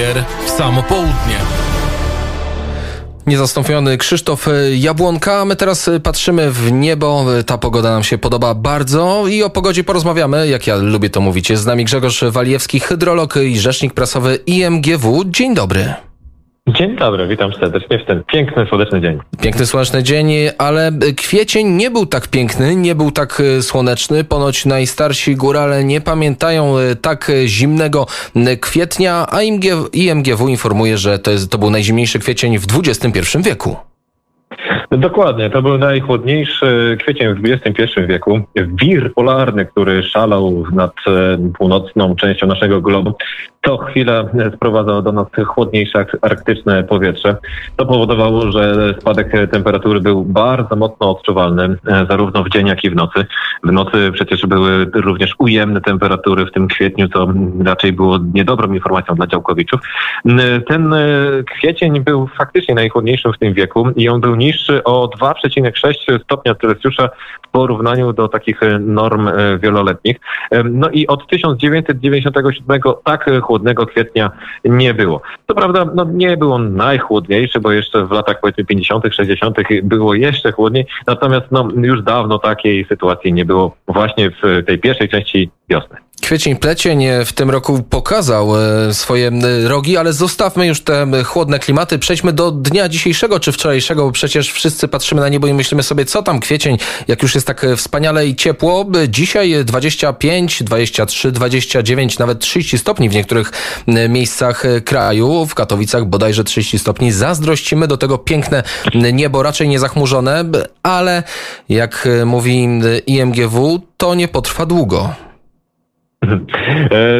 kurier w samo południe. Niezastąpiony Krzysztof Jabłonka. My teraz patrzymy w niebo. Ta pogoda nam się podoba bardzo i o pogodzie porozmawiamy, jak ja lubię to mówić. Jest z nami Grzegorz Walijewski, hydrolog i rzecznik prasowy IMGW. Dzień dobry. Dzień dobry, witam serdecznie w ten piękny, słoneczny dzień. Piękny, słoneczny dzień, ale kwiecień nie był tak piękny, nie był tak słoneczny. Ponoć najstarsi górale nie pamiętają tak zimnego kwietnia, a IMGW informuje, że to, jest, to był najzimniejszy kwiecień w XXI wieku. Dokładnie, to był najchłodniejszy kwiecień w XXI wieku. Wir polarny, który szalał nad północną częścią naszego globu, co chwilę sprowadzał do nas chłodniejsze arktyczne powietrze. To powodowało, że spadek temperatury był bardzo mocno odczuwalny, zarówno w dzień, jak i w nocy. W nocy przecież były również ujemne temperatury w tym kwietniu, co raczej było niedobrą informacją dla działkowiczów. Ten kwiecień był faktycznie najchłodniejszym w tym wieku i on był niższy o 2,6 stopnia Celsjusza w porównaniu do takich norm wieloletnich. No i od 1997 tak chłodnego kwietnia nie było. To prawda, no nie był on najchłodniejszy, bo jeszcze w latach powiedzmy 50., 60. było jeszcze chłodniej, natomiast no, już dawno takiej sytuacji nie było właśnie w tej pierwszej części wiosny. Kwiecień plecień w tym roku pokazał swoje rogi, ale zostawmy już te chłodne klimaty. Przejdźmy do dnia dzisiejszego czy wczorajszego, bo przecież wszyscy patrzymy na niebo i myślimy sobie, co tam kwiecień, jak już jest tak wspaniale i ciepło. Dzisiaj 25, 23, 29, nawet 30 stopni w niektórych miejscach kraju. W Katowicach bodajże 30 stopni. Zazdrościmy do tego piękne niebo, raczej niezachmurzone, ale jak mówi IMGW, to nie potrwa długo.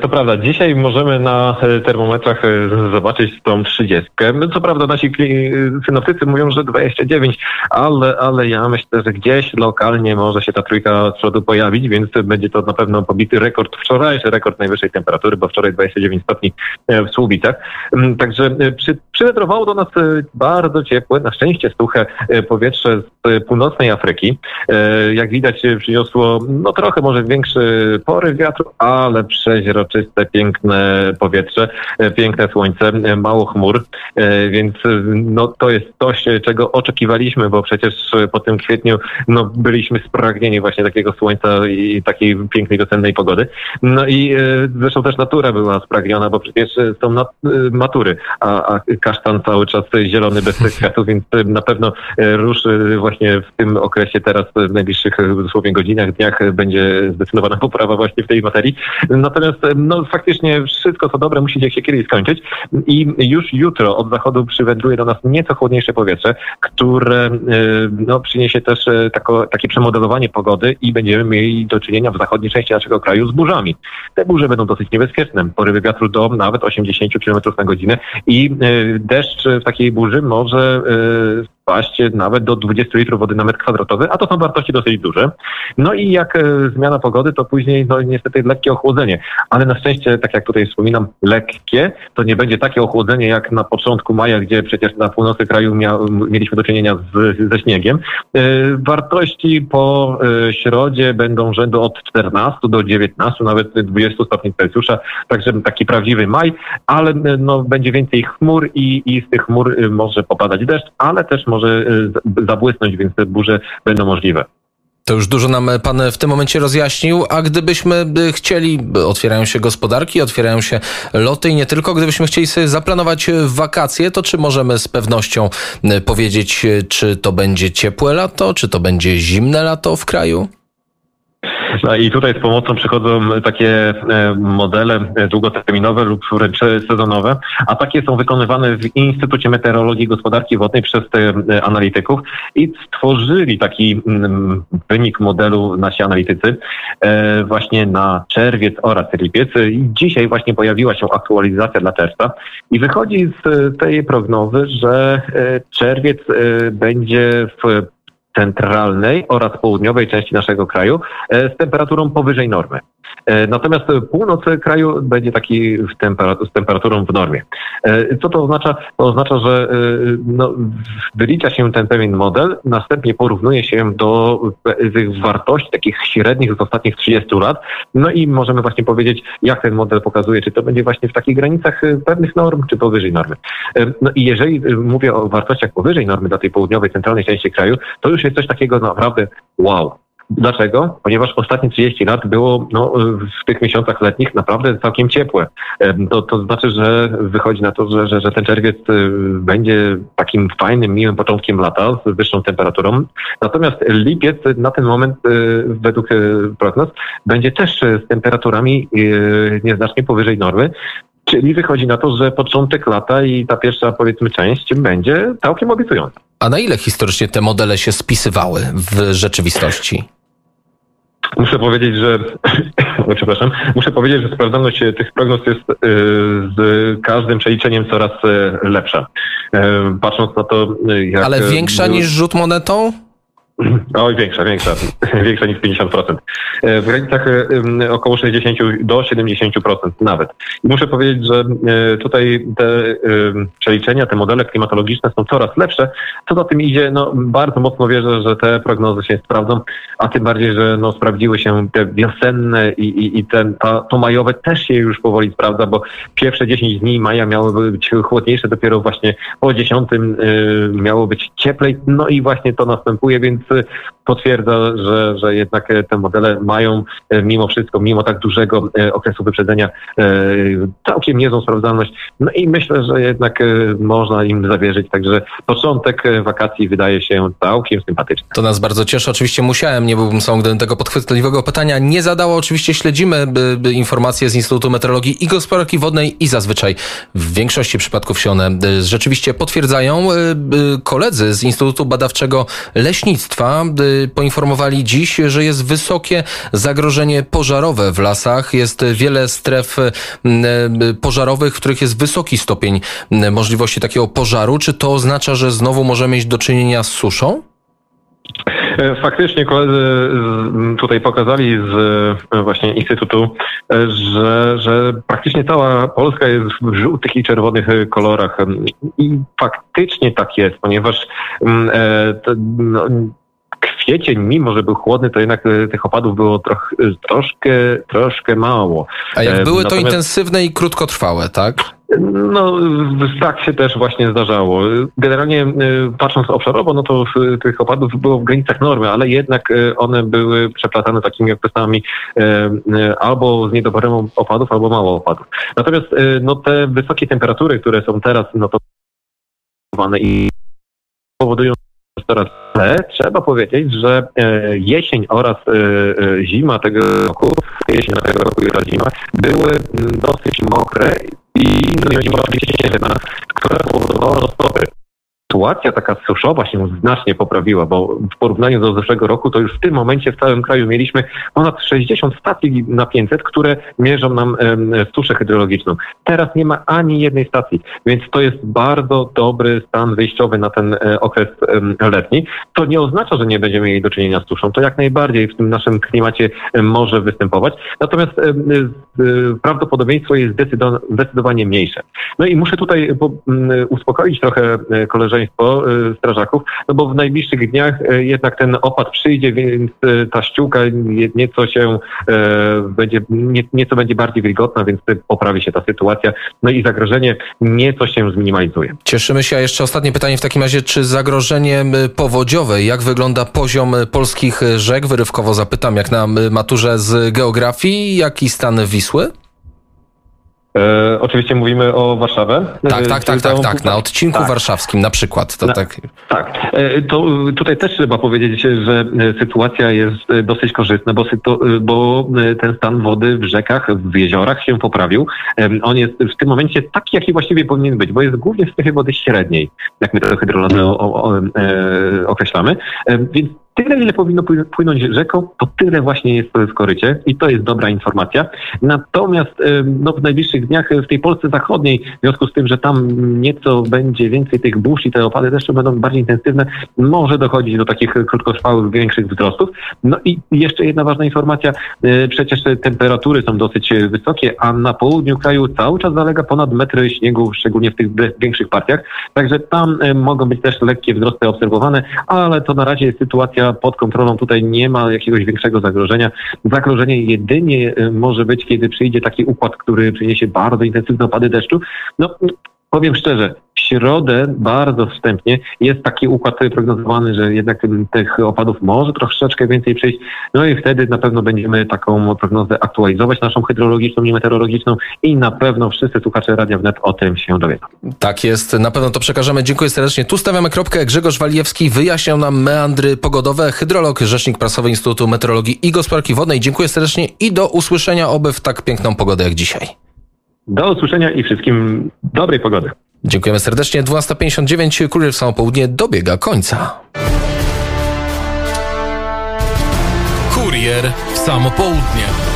To prawda, dzisiaj możemy na termometrach zobaczyć tą 30. Co prawda nasi synoptycy mówią, że 29, ale, ale ja myślę, że gdzieś lokalnie może się ta trójka z przodu pojawić, więc będzie to na pewno pobity rekord wczorajszy, rekord najwyższej temperatury, bo wczoraj 29 stopni w Słubicach. Także przy, przyletrowało do nas bardzo ciepłe, na szczęście suche powietrze z północnej Afryki. Jak widać przyniosło no trochę może większy poryw wiatru, ale przeźroczyste, piękne powietrze, piękne słońce, mało chmur, więc no, to jest coś, czego oczekiwaliśmy, bo przecież po tym kwietniu no, byliśmy spragnieni właśnie takiego słońca i takiej pięknej wiosennej pogody. No i zresztą też natura była spragniona, bo przecież są matury, a, a kasztan cały czas zielony bez tych kwiatów, więc na pewno ruszy właśnie w tym okresie teraz, w najbliższych dosłownie godzinach, dniach będzie zdecydowana poprawa właśnie w tej materii. Natomiast no, faktycznie wszystko co dobre musi się kiedyś skończyć i już jutro od zachodu przywędruje do nas nieco chłodniejsze powietrze, które no, przyniesie też tako, takie przemodelowanie pogody i będziemy mieli do czynienia w zachodniej części naszego kraju z burzami. Te burze będą dosyć niebezpieczne. Porywy wiatru do nawet 80 km na godzinę i deszcz w takiej burzy może spaść nawet do 20 litrów wody na metr kwadratowy, a to są wartości dosyć duże. No i jak zmiana pogody, to później no niestety lekkie ochłodzenie. Ale na szczęście, tak jak tutaj wspominam, lekkie, to nie będzie takie ochłodzenie jak na początku maja, gdzie przecież na północy kraju mia, mieliśmy do czynienia z, ze śniegiem. Wartości po środzie będą rzędu od 14 do 19, nawet 20 stopni Celsjusza, także taki prawdziwy maj, ale no, będzie więcej chmur i, i z tych chmur może popadać deszcz, ale też może zabłysnąć, więc te burze będą możliwe. To już dużo nam pan w tym momencie rozjaśnił, a gdybyśmy chcieli, otwierają się gospodarki, otwierają się loty i nie tylko, gdybyśmy chcieli sobie zaplanować wakacje, to czy możemy z pewnością powiedzieć, czy to będzie ciepłe lato, czy to będzie zimne lato w kraju? No i tutaj z pomocą przychodzą takie modele długoterminowe lub wręcz sezonowe, a takie są wykonywane w Instytucie Meteorologii i Gospodarki Wodnej przez te analityków i stworzyli taki wynik modelu nasi analitycy właśnie na czerwiec oraz lipiec. I dzisiaj właśnie pojawiła się aktualizacja dla czerwca i wychodzi z tej prognozy, że czerwiec będzie w centralnej oraz południowej części naszego kraju z temperaturą powyżej normy. Natomiast północ kraju będzie taki z temperaturą w normie. Co to oznacza? To oznacza, że no, wylicza się ten pewien model, następnie porównuje się do tych wartości takich średnich z ostatnich 30 lat, no i możemy właśnie powiedzieć, jak ten model pokazuje, czy to będzie właśnie w takich granicach pewnych norm, czy powyżej normy. No i jeżeli mówię o wartościach powyżej normy dla tej południowej, centralnej części kraju, to już jest coś takiego naprawdę wow. Dlaczego? Ponieważ ostatnie 30 lat było no, w tych miesiącach letnich naprawdę całkiem ciepłe. To, to znaczy, że wychodzi na to, że, że, że ten czerwiec y, będzie takim fajnym, miłym początkiem lata z wyższą temperaturą. Natomiast lipiec na ten moment y, według y, prognoz będzie też z temperaturami nieznacznie powyżej normy. Czyli wychodzi na to, że początek lata i ta pierwsza powiedzmy część będzie całkiem obiecująca. A na ile historycznie te modele się spisywały w rzeczywistości? Muszę powiedzieć, że przepraszam, muszę powiedzieć, że sprawdzalność tych prognoz jest y, z każdym przeliczeniem coraz y, lepsza. Patrząc na to, jak. Ale większa niż rzut monetą? Oj, większa, większa, większa niż 50%. E, w granicach około 60 do 70% nawet. I muszę powiedzieć, że e, tutaj te przeliczenia, te modele klimatologiczne są coraz lepsze. Co za tym idzie, no bardzo mocno wierzę, że te prognozy się sprawdzą, a tym bardziej, że no, sprawdziły się te wiosenne i, i, i ten, ta, to majowe też się już powoli sprawdza, bo pierwsze 10 dni maja miały być chłodniejsze, dopiero właśnie po 10 miało być cieplej, no i właśnie to następuje, więc potwierdza, że, że jednak te modele mają e, mimo wszystko, mimo tak dużego e, okresu wyprzedzenia e, całkiem niezłą sprawdzalność. No i myślę, że jednak można im zawierzyć. Także początek wakacji wydaje się całkiem sympatyczny. To nas bardzo cieszy. Oczywiście musiałem, nie byłbym sam, gdybym tego podchwytliwego pytania nie zadało. Oczywiście śledzimy informacje z Instytutu Meteorologii i Gospodarki Wodnej i zazwyczaj w większości przypadków się one rzeczywiście potwierdzają. Koledzy z Instytutu Badawczego Leśnictwa Poinformowali dziś, że jest wysokie zagrożenie pożarowe w lasach. Jest wiele stref pożarowych, w których jest wysoki stopień możliwości takiego pożaru. Czy to oznacza, że znowu możemy mieć do czynienia z suszą? E, faktycznie koledzy tutaj pokazali z e, właśnie Instytutu, e, że, że praktycznie cała Polska jest w żółtych i czerwonych kolorach. I faktycznie tak jest, ponieważ no, kwiecień, mimo że był chłodny, to jednak e, tych opadów było troch, e, troszkę, troszkę mało. A jak e, były Natomiast... to intensywne i krótkotrwałe, tak? No, tak się też właśnie zdarzało. Generalnie patrząc obszarowo, no to tych opadów było w granicach normy, ale jednak one były przeplatane takimi okresami albo z niedoborem opadów, albo mało opadów. Natomiast no, te wysokie temperatury, które są teraz notowane i powodują ale trzeba powiedzieć, że e, jesień oraz e, e, zima tego roku, jesień tego roku i zima, były dosyć mokre i no, oczywiście śnieżna, która powodowała sytuacja taka suszowa się znacznie poprawiła, bo w porównaniu do zeszłego roku to już w tym momencie w całym kraju mieliśmy ponad 60 stacji na 500, które mierzą nam suszę hydrologiczną. Teraz nie ma ani jednej stacji, więc to jest bardzo dobry stan wyjściowy na ten e, okres letni. To nie oznacza, że nie będziemy mieli do czynienia z suszą. To jak najbardziej w tym naszym klimacie może występować. Natomiast prawdopodobieństwo jest zdecydowanie mniejsze. No i muszę tutaj uspokoić trochę e, koleżanki y, strażaków, no bo w najbliższych dniach y, jednak ten opad przyjdzie, więc y, ta ściółka nieco się będzie, nieco będzie bardziej wilgotna, więc poprawi się ta sytuacja, no i zagrożenie nieco się zminimalizuje. Cieszymy się, a jeszcze ostatnie pytanie w takim razie, czy zagrożenie powodziowe, jak wygląda poziom polskich rzek? Wyrywkowo zapytam, jak na maturze z geografii, jaki stan Wisły? E, oczywiście mówimy o Warszawę. Tak, tak, tak, tak, tak. Na odcinku tak. warszawskim na przykład. To tak. tak. E, to tutaj też trzeba powiedzieć, że e, sytuacja jest e, dosyć korzystna, bo, bo ten stan wody w rzekach, w jeziorach się poprawił. On jest w tym momencie taki, jaki właściwie powinien być, bo jest głównie w strefie wody średniej, jak my to hydrologię określamy. Więc tyle, ile powinno płynąć rzeką, to tyle właśnie jest w korycie i to jest dobra informacja. Natomiast no, w najbliższych dniach w tej Polsce zachodniej, w związku z tym, że tam nieco będzie więcej tych burz i te opady deszczu będą bardziej intensywne, może dochodzić do takich krótkotrwałych, większych wzrostów. No i jeszcze jedna ważna informacja, e, przecież temperatury są dosyć wysokie, a na południu kraju cały czas zalega ponad metry śniegu, szczególnie w tych większych partiach, także tam e, mogą być też lekkie wzrosty obserwowane, ale to na razie jest sytuacja pod kontrolą, tutaj nie ma jakiegoś większego zagrożenia. Zagrożenie jedynie e, może być, kiedy przyjdzie taki układ, który przyniesie bardzo intensywne opady deszczu. No, powiem szczerze, środę bardzo wstępnie jest taki układ prognozowany, że jednak tych opadów może troszeczkę więcej przyjść. No i wtedy na pewno będziemy taką prognozę aktualizować, naszą hydrologiczną i meteorologiczną i na pewno wszyscy słuchacze Radia Wnet o tym się dowiedzą. Tak jest, na pewno to przekażemy. Dziękuję serdecznie. Tu stawiamy kropkę. Grzegorz Walijewski wyjaśniał nam meandry pogodowe. Hydrolog, rzecznik prasowy Instytutu Meteorologii i Gospodarki Wodnej. Dziękuję serdecznie i do usłyszenia oby w tak piękną pogodę jak dzisiaj. Do usłyszenia i wszystkim dobrej pogody. Dziękujemy serdecznie. 12.59, Kurier w samo południe dobiega końca. Kurier w samo południe.